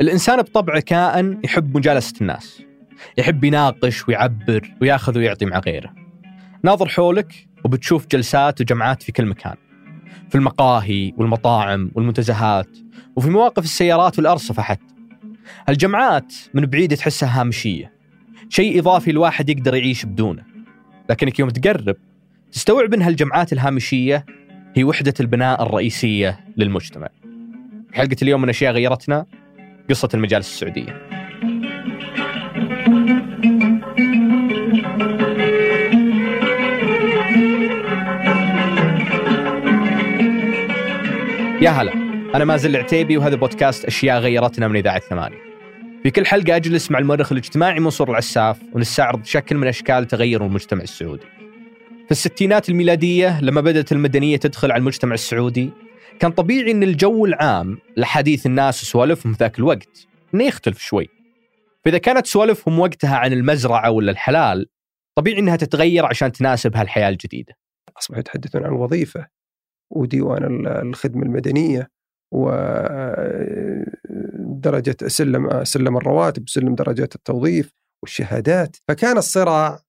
الإنسان بطبعه كائن يحب مجالسة الناس. يحب يناقش ويعبر ويأخذ ويعطي مع غيره. ناظر حولك وبتشوف جلسات وجمعات في كل مكان. في المقاهي والمطاعم والمنتزهات وفي مواقف السيارات والأرصفة حتى. هالجمعات من بعيد تحسها هامشية. شيء إضافي الواحد يقدر يعيش بدونه. لكنك يوم تقرب تستوعب أن هالجمعات الهامشية هي وحدة البناء الرئيسية للمجتمع. حلقة اليوم من أشياء غيرتنا. قصة المجالس السعودية. يا هلا أنا مازل العتيبي وهذا بودكاست أشياء غيرتنا من إذاعة ثمانية. في كل حلقة أجلس مع المؤرخ الاجتماعي منصور العساف ونستعرض شكل من أشكال تغير المجتمع السعودي. في الستينات الميلادية لما بدأت المدنية تدخل على المجتمع السعودي كان طبيعي أن الجو العام لحديث الناس وسوالفهم ذاك الوقت أنه يختلف شوي. فإذا كانت سوالفهم وقتها عن المزرعة ولا الحلال طبيعي أنها تتغير عشان تناسب هالحياة الجديدة. أصبحوا يتحدثون عن الوظيفة وديوان الخدمة المدنية ودرجة سلم سلم الرواتب سلم درجات التوظيف والشهادات. فكان الصراع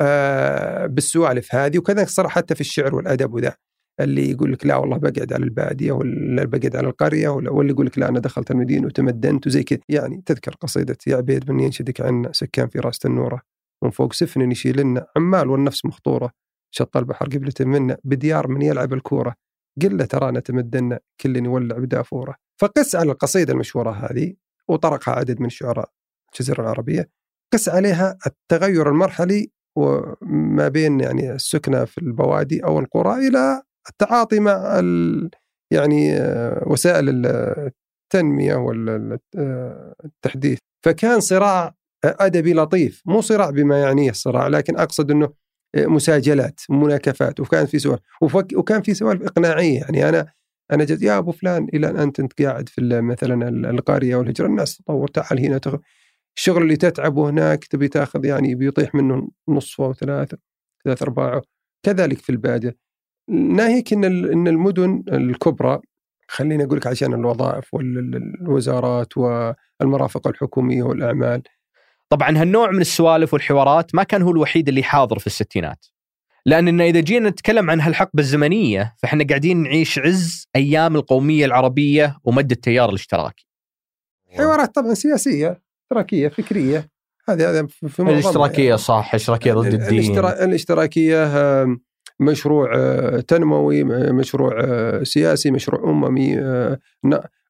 آه، بالسوالف هذه وكذلك صار حتى في الشعر والأدب وذا. اللي يقول لك لا والله بقعد على البادية ولا بقعد على القرية واللي يقول لك لا أنا دخلت المدينة وتمدنت وزي كذا. يعني تذكر قصيدة يا عبيد من ينشدك عنا سكان في راس النوره من فوق سفن يشيلنا عمال والنفس مخطورة. شط البحر قبلة منا بديار من يلعب الكورة. قل له ترانا تمدنا كل يولع بدافورة. فقس على القصيدة المشهورة هذه وطرقها عدد من شعراء الجزيرة العربية. قس عليها التغير المرحلي وما بين يعني السكنة في البوادي أو القرى إلى التعاطي مع يعني آه، وسائل التنمية والتحديث فكان صراع أدبي لطيف. مو صراع بما يعنيه الصراع لكن أقصد إنه مساجلات مناكفات. وكان في سؤال وكان في سوالف إقناعية. يعني أنا أنا جد يا أبو فلان إلى ان أنت قاعد في مثلا القرية والهجرة. الناس تطور تعال هنا تغ... الشغل اللي تتعبه هناك تبي تاخذ يعني بيطيح منه نصفه أو ثلاثة ثلاث أرباعه. كذلك في البادية. ناهيك إن إن المدن الكبرى خليني أقول لك عشان الوظائف والوزارات والمرافق الحكومية والأعمال. طبعا هالنوع من السوالف والحوارات ما كان هو الوحيد اللي حاضر في الستينات. لأننا إذا جينا نتكلم عن هالحقبة الزمنية فإحنا قاعدين نعيش عز أيام القومية العربية ومد التيار الاشتراكي. حوارات طبعا سياسية اشتراكية فكرية. هذه هذا في الاشتراكية يعني. صح اشتراكية ضد الدين. الاشتراكية مشروع آه، تنموي مشروع آه، سياسي مشروع أممي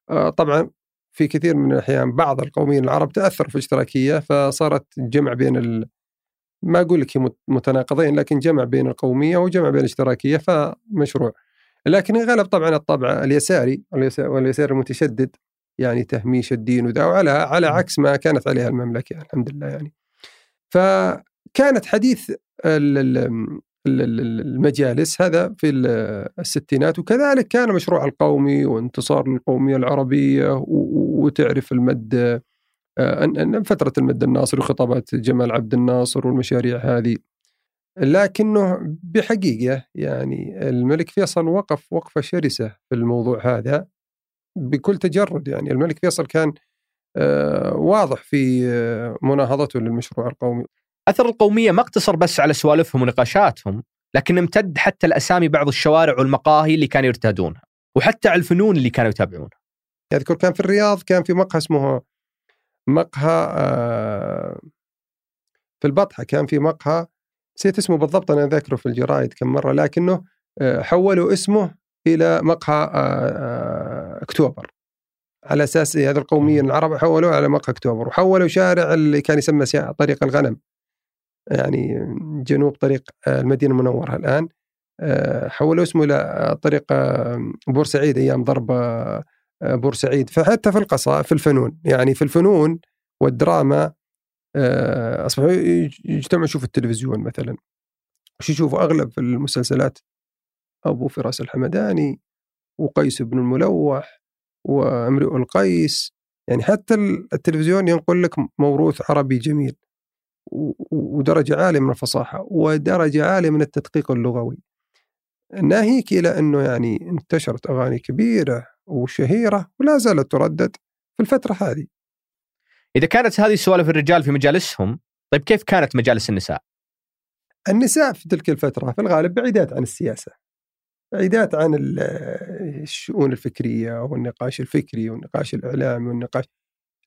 آه، طبعا في كثير من الأحيان بعض القوميين العرب تأثروا في الاشتراكية فصارت جمع بين ال... ما أقول لك متناقضين لكن جمع بين القومية وجمع بين الاشتراكية فمشروع. لكن غلب طبعا الطبع اليساري واليسار المتشدد يعني تهميش الدين وذا وعلى على عكس ما كانت عليها المملكة الحمد لله يعني. فكانت حديث المجالس هذا في الستينات. وكذلك كان مشروع القومي وانتصار القومية العربية وتعرف المد آه، فترة المد الناصري وخطابات جمال عبد الناصر والمشاريع هذه. لكنه بحقيقة يعني الملك فيصل وقف وقفة شرسة في الموضوع هذا بكل تجرد. يعني الملك فيصل كان آه، واضح في آه، مناهضته للمشروع القومي. اثر القومية ما اقتصر بس على سوالفهم ونقاشاتهم لكن امتد حتى الأسامي بعض الشوارع والمقاهي اللي كانوا يرتادونها وحتى على الفنون اللي كانوا يتابعونها. اذكر كان في الرياض كان في مقهى اسمه مقهى آه، في البطحة كان في مقهى نسيت اسمه بالضبط أنا ذاكره في الجرايد كم مرة لكنه آه، حولوا اسمه إلى مقهى آه، أكتوبر. على أساس هذا القوميين العرب حولوه على مقهى أكتوبر وحولوا شارع اللي كان يسمى طريق الغنم. يعني جنوب طريق آه، المدينة المنورة الآن آه، حولوا اسمه إلى طريق آه، بورسعيد أيام ضرب بورسعيد. فحتى في القصائد في الفنون يعني في الفنون والدراما أصبحوا يجتمعوا يشوفوا التلفزيون مثلا. وش يشوفوا؟ أغلب المسلسلات أبو فراس الحمداني وقيس بن الملوح وامرئ القيس يعني حتى التلفزيون ينقل لك موروث عربي جميل. ودرجة عالية من الفصاحة ودرجة عالية من التدقيق اللغوي. ناهيك إلى أنه يعني انتشرت أغاني كبيرة وشهيرة ولا زالت تردد في الفترة هذه. إذا كانت هذه سوالف الرجال في مجالسهم طيب كيف كانت مجالس النساء؟ النساء في تلك الفترة في الغالب بعيدات عن السياسة بعيدات عن الشؤون الفكرية والنقاش الفكري والنقاش الإعلامي والنقاش.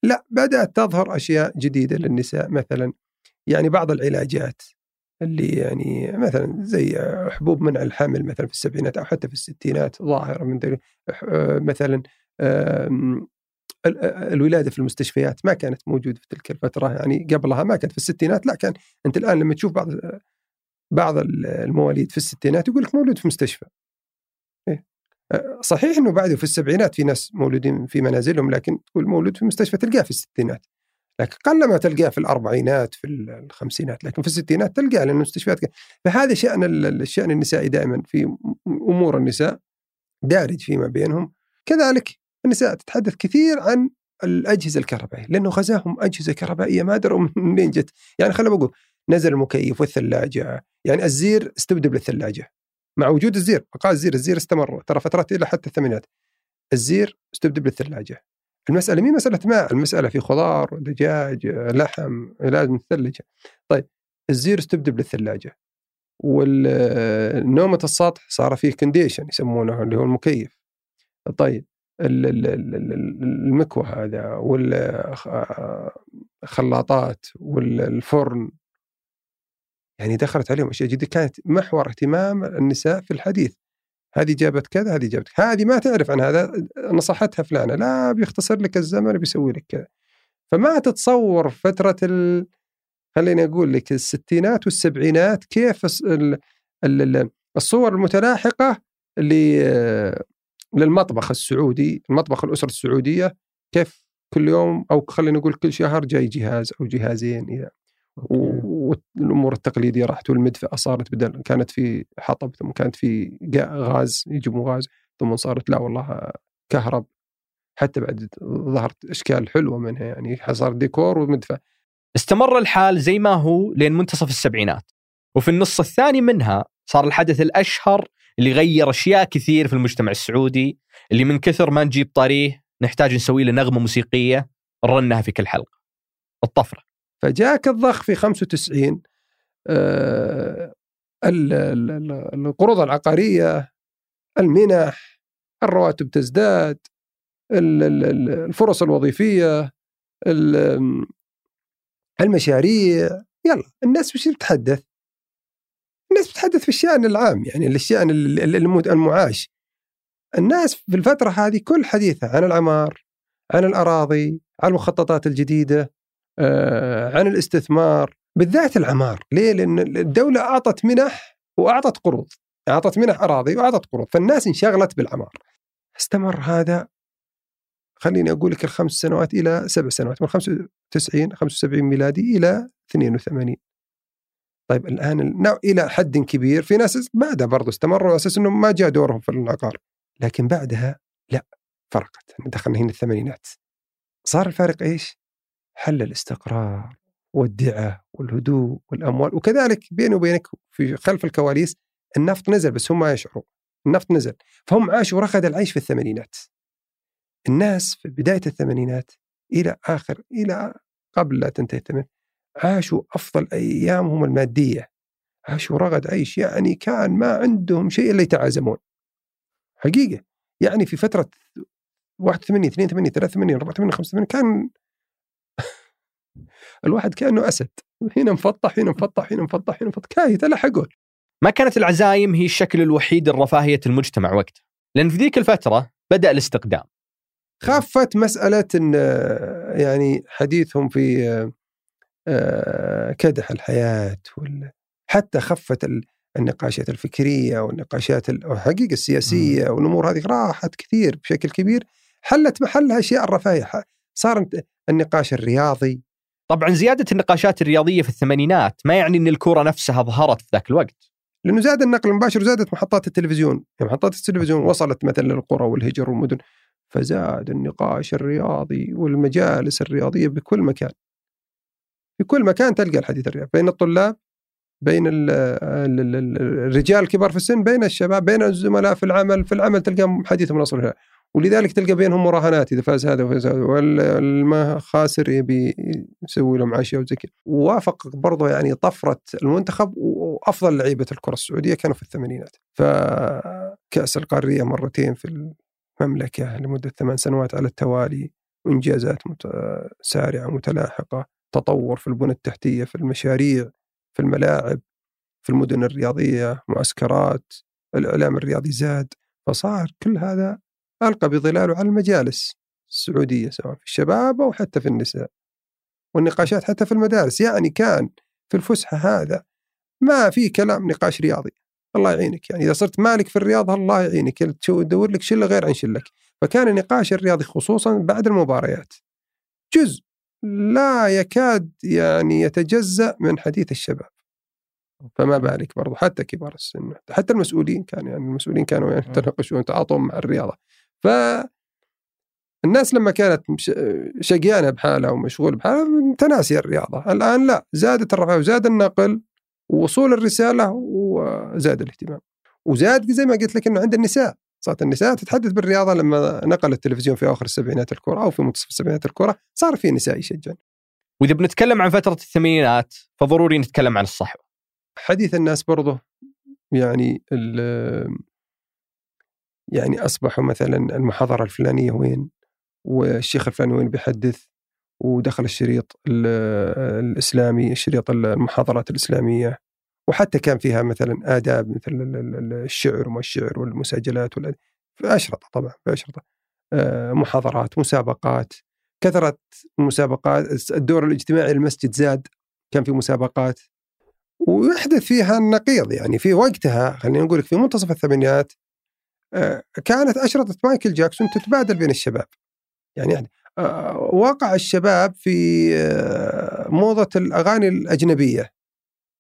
لا بدأت تظهر أشياء جديدة للنساء مثلا يعني بعض العلاجات اللي يعني مثلا زي حبوب منع الحمل مثلا في السبعينات أو حتى في الستينات ظاهرة من مثلا الولادة في المستشفيات ما كانت موجودة في تلك الفترة يعني قبلها ما كانت في الستينات لا كان أنت الآن لما تشوف بعض بعض المواليد في الستينات يقول لك مولود في مستشفى إيه؟ صحيح إنه بعده في السبعينات في ناس مولودين في منازلهم لكن تقول مولود في مستشفى تلقاه في الستينات لكن قل ما تلقاه في الأربعينات في الخمسينات لكن في الستينات تلقاه لأن المستشفيات فهذا شأن الشان النسائي دائما في أمور النساء دارج فيما بينهم. كذلك النساء تتحدث كثير عن الأجهزة الكهربائية لأنه غزاهم أجهزة كهربائية ما دروا منين جت. يعني خلينا بقول نزل المكيف والثلاجة يعني الزير استبدل بالثلاجة. مع وجود الزير بقاء الزير الزير استمر ترى فترات إلى حتى الثمانينات. الزير استبدل بالثلاجة. المسألة مي مسألة ماء المسألة في خضار دجاج لحم لازم تثلجه طيب الزير استبدل بالثلاجه والنومة السطح صار فيه كونديشن يسمونه اللي هو المكيف. طيب المكوى هذا والخلاطات والفرن. يعني دخلت عليهم أشياء جديدة. كانت محور اهتمام النساء في الحديث. هذه جابت كذا هذه جابت كذا. هذه ما تعرف عن هذا نصحتها فلانة لا بيختصر لك الزمن بيسوي لك كذا فما تتصور فترة ال... خليني أقول لك الستينات والسبعينات كيف الصور المتلاحقة للمطبخ السعودي المطبخ الأسرة السعودية كيف كل يوم أو خلينا نقول كل شهر جاي جهاز أو جهازين اذا والأمور التقليدية راحت والمدفأة صارت بدل كانت في حطب ثم كانت في غاز يجيبوا غاز ثم صارت لا والله كهرب. حتى بعد ظهرت أشكال حلوة منها يعني صار ديكور ومدفأة استمر الحال زي ما هو لين منتصف السبعينات. وفي النص الثاني منها صار الحدث الأشهر اللي غير أشياء كثير في المجتمع السعودي اللي من كثر ما نجيب طريه نحتاج نسوي له نغمة موسيقية نرنها في كل حلقة. الطفرة. فجاك الضخ في 95 آه القروض العقارية المنح الرواتب تزداد الفرص الوظيفية المشاريع يلا الناس وش بتتحدث؟ الناس بتتحدث في الشأن العام يعني الشأن المعاش الناس في الفترة هذه كل حديثها عن العمار عن الأراضي عن المخططات الجديدة عن الاستثمار بالذات العمار. ليه؟ لأن الدولة أعطت منح وأعطت قروض. أعطت منح أراضي وأعطت قروض. فالناس انشغلت بالعمار. استمر هذا خليني أقول لك الخمس سنوات إلى سبع سنوات من 95 75 ميلادي إلى 82 طيب الآن إلى حد كبير. في ناس بعدها برضو استمروا على أساس أنهم ما جاء دورهم في العقار. لكن بعدها لا فرقت. دخلنا هنا الثمانينات. صار الفارق إيش؟ حل الاستقرار والدعة والهدوء والأموال وكذلك بيني وبينك في خلف الكواليس النفط نزل بس هم ما يشعروا النفط نزل فهم عاشوا رغد العيش في الثمانينات. الناس في بداية الثمانينات إلى آخر إلى قبل لا تنتهي الثمانينات عاشوا أفضل أيامهم المادية. عاشوا رغد عيش يعني كان ما عندهم شيء إلا يتعازمون. حقيقة يعني في فترة 81 82 83 84 85 كان الواحد كأنه أسد. هنا مفطح هنا مفطح هنا مفطح هنا مفطح. كايت لا حقول. ما كانت العزايم هي الشكل الوحيد لرفاهية المجتمع وقتها لأن في ذيك الفترة بدأ الاستقدام. خفت مسألة إن يعني حديثهم في آه، كدح الحياة حتى خفت النقاشات الفكرية والنقاشات الحقيقة السياسية والأمور هذه راحت كثير بشكل كبير. حلت محلها أشياء الرفاهية. صار النقاش الرياضي طبعا زيادة النقاشات الرياضية في الثمانينات ما يعني إن الكره نفسها ظهرت في ذاك الوقت. لأنه زاد النقل المباشر وزادت محطات التلفزيون. يعني محطات التلفزيون وصلت مثلا للقرى والهجر والمدن فزاد النقاش الرياضي والمجالس الرياضية بكل مكان. في كل مكان تلقى الحديث الرياضي. بين الطلاب بين الرجال الكبار في السن بين الشباب بين الزملاء في العمل. في العمل تلقى حديث من أصل ولذلك تلقى بينهم مراهنات إذا فاز هذا وفاز هذا والما خاسر يبي يسوي لهم عشاء وزي كذا. ووافق برضه يعني طفرة المنتخب وأفضل لعيبة الكرة السعودية كانوا في الثمانينات. فكاس القارية مرتين في المملكة لمدة ثمان سنوات على التوالي وإنجازات سارعة متلاحقة تطور في البنى التحتية في المشاريع في الملاعب في المدن الرياضية معسكرات الإعلام الرياضي زاد. فصار كل هذا ألقى بظلاله على المجالس السعودية سواء في الشباب أو حتى في النساء والنقاشات حتى في المدارس يعني كان في الفسحة هذا ما في كلام نقاش رياضي الله يعينك يعني إذا صرت مالك في الرياضة الله يعينك تدور لك شلة غير عن شلك فكان النقاش الرياضي خصوصا بعد المباريات جزء لا يكاد يعني يتجزأ من حديث الشباب فما بالك برضو حتى كبار السن حتى المسؤولين كانوا يعني المسؤولين كانوا يعني يتناقشون تعاطون مع الرياضة. ف الناس لما كانت شقيانة بحالها ومشغول بحالها متناسيه الرياضة، الآن لا زادت الرفاه وزاد النقل ووصول الرسالة وزاد الاهتمام. وزاد زي ما قلت لك إنه عند النساء صارت النساء تتحدث بالرياضة لما نقل التلفزيون في اواخر السبعينات الكره أو في منتصف السبعينات الكره صار في نساء يشجعن. وإذا بنتكلم عن فترة الثمانينات فضروري نتكلم عن الصحوة. حديث الناس برضه يعني يعني أصبحوا مثلا المحاضرة الفلانية وين؟ والشيخ الفلاني وين بيحدث؟ ودخل الشريط الإسلامي شريط المحاضرات الإسلامية. وحتى كان فيها مثلا آداب مثل الشعر وما الشعر والمساجلات في أشرطة طبعا في أشرطة آه، محاضرات مسابقات. كثرت المسابقات الدور الاجتماعي للمسجد زاد كان في مسابقات. ويحدث فيها النقيض يعني في وقتها خلينا نقول في منتصف الثمانينات كانت أشرطة مايكل جاكسون تتبادل بين الشباب. يعني, يعني وقع الشباب في موضة الأغاني الأجنبية.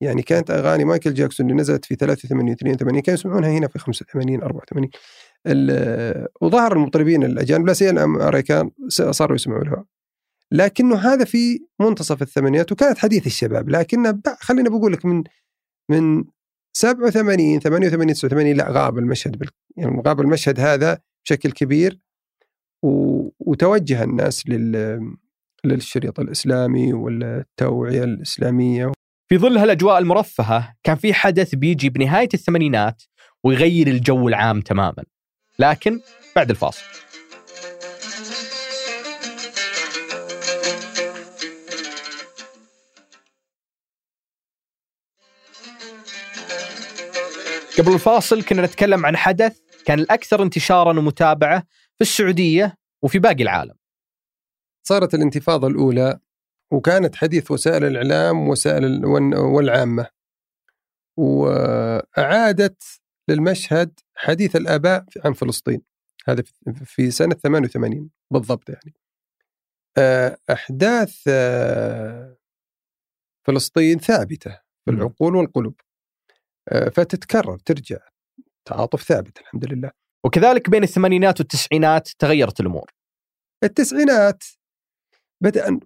يعني كانت أغاني مايكل جاكسون اللي نزلت في 83 82 كانوا يسمعونها هنا في 85 84 وظهر المطربين الأجانب لا سيما الأمريكان صاروا يسمعونها. لكنه هذا في منتصف الثمانينات وكانت حديث الشباب. لكن خلينا بقول لك من من 87 88 89 لا غاب المشهد بال... يعني غاب المشهد هذا بشكل كبير. و... وتوجه الناس لل... للشريط الإسلامي والتوعية الإسلامية. في ظل هالأجواء المرفهة كان في حدث بيجي بنهاية الثمانينات ويغير الجو العام تماما. لكن بعد الفاصل. قبل الفاصل كنا نتكلم عن حدث كان الأكثر انتشارا ومتابعة في السعودية وفي باقي العالم. صارت الانتفاضة الأولى وكانت حديث وسائل الإعلام وسائل والعامة. وأعادت للمشهد حديث الآباء عن فلسطين. هذا في سنة 88 بالضبط يعني. أحداث فلسطين ثابتة في العقول والقلوب. آه، فتتكرر ترجع تعاطف ثابت الحمد لله. وكذلك بين الثمانينات والتسعينات تغيرت الأمور. التسعينات بدأ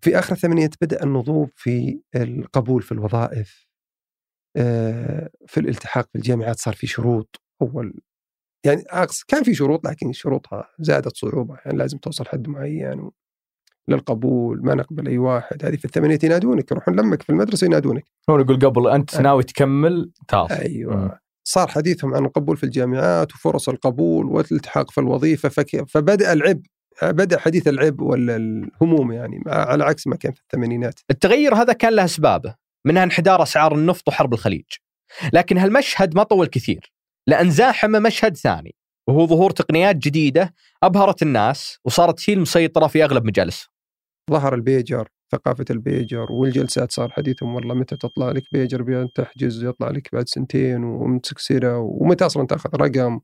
في آخر الثمانينات بدأ النضوب في القبول في الوظائف آه، في الالتحاق بالجامعات صار في شروط. أول يعني كان في شروط لكن شروطها زادت صعوبة يعني لازم توصل حد معين للقبول ما نقبل أي واحد. هذه في الثمانينات ينادونك يروحون لمك في المدرسة ينادونك. هو يقول قبل أنت أه. ناوي تكمل تعال أيوه. م. صار حديثهم عن القبول في الجامعات وفرص القبول والالتحاق في الوظيفة فك... فبدأ العبء بدأ حديث العبء والهموم يعني على عكس ما كان في الثمانينات. التغير هذا كان له أسبابه منها انحدار أسعار النفط وحرب الخليج. لكن هالمشهد ما طول كثير لأن زاحم مشهد ثاني وهو ظهور تقنيات جديدة أبهرت الناس وصارت هي المسيطرة في أغلب مجالسهم ظهر البيجر ثقافة البيجر والجلسات صار حديثهم والله متى تطلع لك بيجر بأن تحجز يطلع لك بعد سنتين ومتك سيرة ومتى أصلا تأخذ رقم.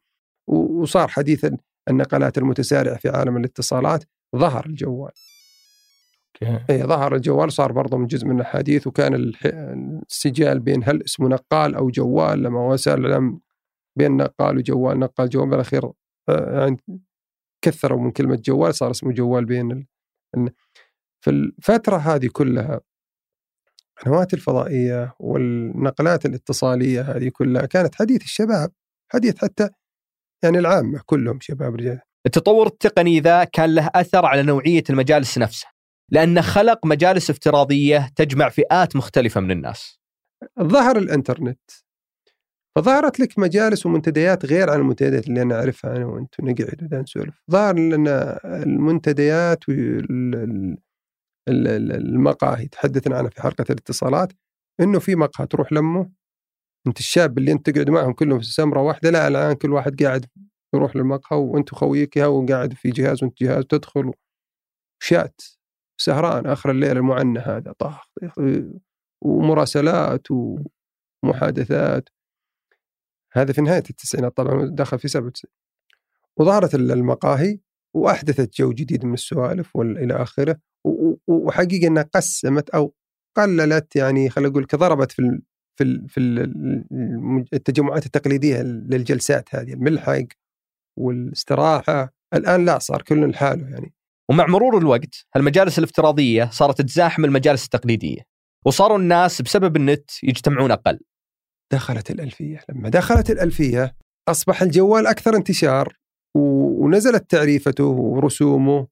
وصار حديث النقلات المتسارعة في عالم الاتصالات ظهر الجوال. اي ظهر الجوال صار برضه من جزء من الحديث وكان السجال بين هل اسمه نقال أو جوال لما وسائل الاعلام بين نقال وجوال نقال جوال بالأخير آه، يعني كثروا من كلمة جوال صار اسمه جوال بين في الفترة هذه كلها القنوات الفضائية والنقلات الاتصالية هذه كلها كانت حديث الشباب حديث حتى يعني العامة كلهم شباب رجال التطور التقني ذا كان له أثر على نوعية المجالس نفسها لأنه خلق مجالس افتراضية تجمع فئات مختلفة من الناس. ظهر الإنترنت فظهرت لك مجالس ومنتديات غير عن المنتديات اللي أنا أعرفها أنا وانت نقعد نسولف، ظهر لنا المنتديات المقاهي. تحدثنا عنها في حلقه الاتصالات إنه في مقهى تروح لمه أنت الشاب اللي أنت تقعد معهم كلهم في سمرة واحدة لا الآن كل واحد قاعد يروح للمقهى وأنت خويك وقاعد في جهاز وأنت جهاز تدخل شات سهران آخر الليل المعنى هذا طاخ ومراسلات ومحادثات. هذا في نهاية التسعينات طبعا دخل في 97 وظهرت المقاهي وأحدثت جو جديد من السوالف والى آخره وحقيقة إنها قسمت أو قللت يعني خلينا نقول ضربت في في في التجمعات التقليدية للجلسات هذه الملحق والاستراحة. الآن لا صار كل لحاله يعني. ومع مرور الوقت المجالس الافتراضية صارت تزاحم المجالس التقليدية وصاروا الناس بسبب النت يجتمعون أقل. دخلت الألفية. لما دخلت الألفية أصبح الجوال أكثر انتشار. ونزلت تعريفته ورسومه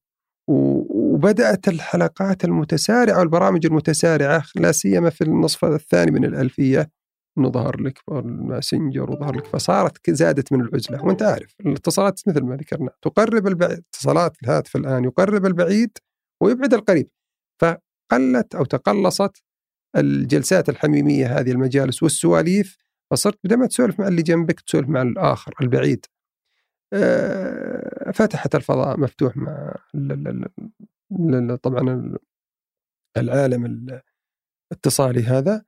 وبدأت الحلقات المتسارعة والبرامج المتسارعة لا سيما في النصف الثاني من الألفية. انه ظهر لك الماسنجر وظهر لك فصارت زادت من العزلة. وأنت عارف الاتصالات مثل ما ذكرنا تقرب البعيد اتصالات الهاتف الآن يقرب البعيد ويبعد القريب. فقلت أو تقلصت الجلسات الحميمية هذه المجالس والسواليف فصرت بدل ما تسولف مع اللي جنبك تسولف مع الآخر البعيد. فتحت الفضاء مفتوح مع طبعا العالم الاتصالي هذا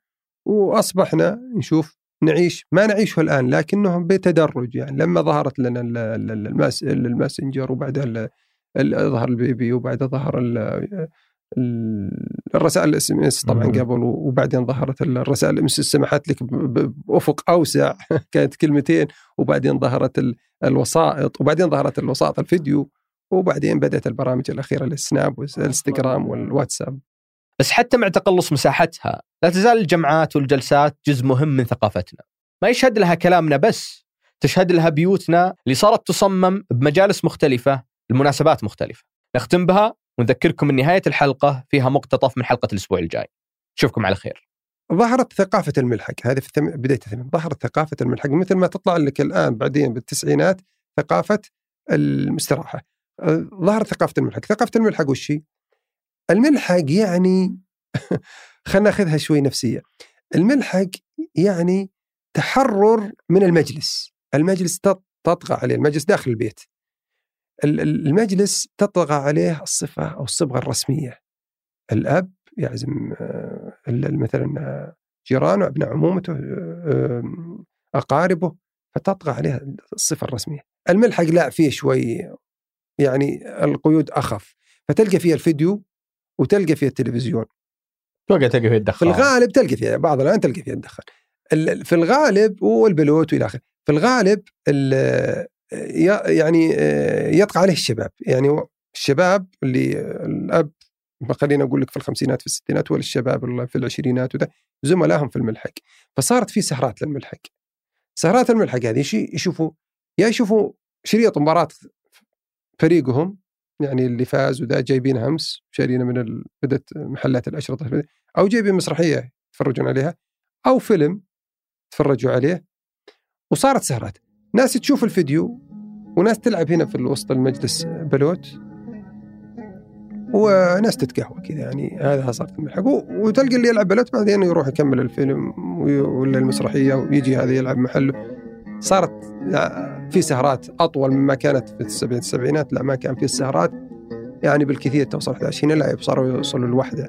وأصبحنا نشوف نعيش ما نعيشه الآن لكنه بتدرج يعني. لما ظهرت لنا الماسنجر وبعدها ظهر البيبي وبعدها ظهر الرسائل ال SMS طبعا قبل وبعدين ظهرت الرسائل ال SMS سمحت لك بأفق أوسع كانت كلمتين وبعدين ظهرت الوسائط وبعدين ظهرت الوسائط الفيديو وبعدين بدأت البرامج الأخيرة السناب والانستغرام والواتساب بس حتى مع تقلص مساحتها لا تزال الجمعات والجلسات جزء مهم من ثقافتنا. ما يشهد لها كلامنا بس تشهد لها بيوتنا اللي صارت تصمم بمجالس مختلفة لمناسبات مختلفة. نختم بها ونذكركم إن نهاية الحلقة فيها مقتطف من حلقة الأسبوع الجاي. نشوفكم على خير. ظهرت ثقافة الملحق. هذه في بداية الثمانينات. ظهرت ثقافة الملحق. مثل ما تطلع لك الآن بعدين بالتسعينات ثقافة الاستراحة ظهرت ثقافة الملحق. ثقافة الملحق وش؟ الملحق يعني خلينا ناخذها شوي نفسية. الملحق يعني تحرر من المجلس. المجلس تطغى عليه. المجلس داخل البيت. المجلس تطغى عليه الصفة أو الصبغة الرسمية. الأب يعزم آه، مثلا جيرانه أبناء عمومته آه، أقاربه فتطغى عليه الصفة الرسمية. الملحق لا فيه شوي يعني القيود أخف فتلقى فيه الفيديو وتلقى فيها التلفزيون. توقع تلقى فيها الدخان. في الغالب تلقى فيها بعض الان تلقى فيها الدخان. في الغالب والبلوت وإلى آخره. في الغالب يعني آه، يطغى عليه الشباب. يعني الشباب اللي الأب خلينا أقول لك في الخمسينات في الستينات والشباب في العشرينات وده زملائهم في الملحق. فصارت في سهرات للملحق. سهرات الملحق هذه يشوفوا يا يشوفوا شريط مباراة فريقهم يعني اللي فاز وذا جايبين أمس شارينا من بدأت محلات الأشرطة أو جايبين مسرحية يتفرجون عليها أو فيلم تفرجوا عليه. وصارت سهرات. ناس تشوف الفيديو وناس تلعب هنا في وسط المجلس بلوت. وناس تتقهوى كذا يعني هذا صارت الملحق وتلقى اللي يلعب بلوت بعدين يروح يكمل الفيلم ولا المسرحية ويجي هذا يلعب محله. صارت في سهرات أطول مما كانت في السبعينات السبعينات. لا ما كان في السهرات. يعني بالكثير توصل 11 لاعب صاروا يوصلوا الوحده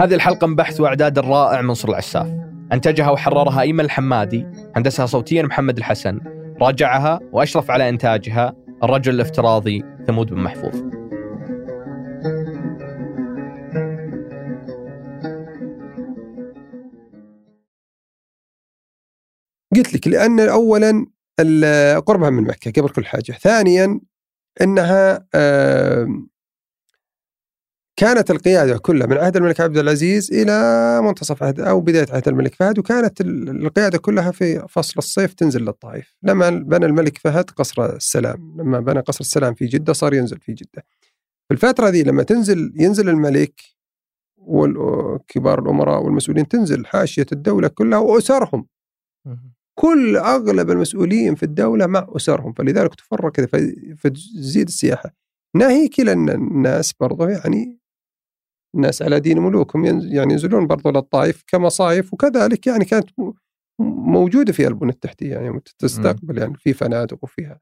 هذه الحلقة من بحث وإعداد الرائع منصور العساف. أنتجها وحررها أيمن الحمادي هندسها صوتيا محمد الحسن راجعها وأشرف على إنتاجها الرجل الافتراضي ثمود بن محفوظ. قلت لك لأن اولا قربها من مكة قبل كل حاجة، ثانيا إنها كانت القيادة كلها من عهد الملك عبد العزيز إلى منتصف عهد أو بداية عهد الملك فهد وكانت القيادة كلها في فصل الصيف تنزل للطائف. لما بنى الملك فهد قصر السلام لما بنى قصر السلام في جدة صار ينزل في جدة. في الفترة ذي لما تنزل ينزل الملك وكبار الأمراء والمسؤولين تنزل حاشية الدولة كلها وأسرهم. كل أغلب المسؤولين في الدولة مع أسرهم فلذلك تفرق كذا فتزيد السياحة. ناهيك أن الناس برضه يعني الناس على دين ملوكهم يعني ينزلون برضو للطائف كمصايف وكذلك يعني كانت موجودة في البنى التحتية يعني تستقبل يعني في فنادق وفيها.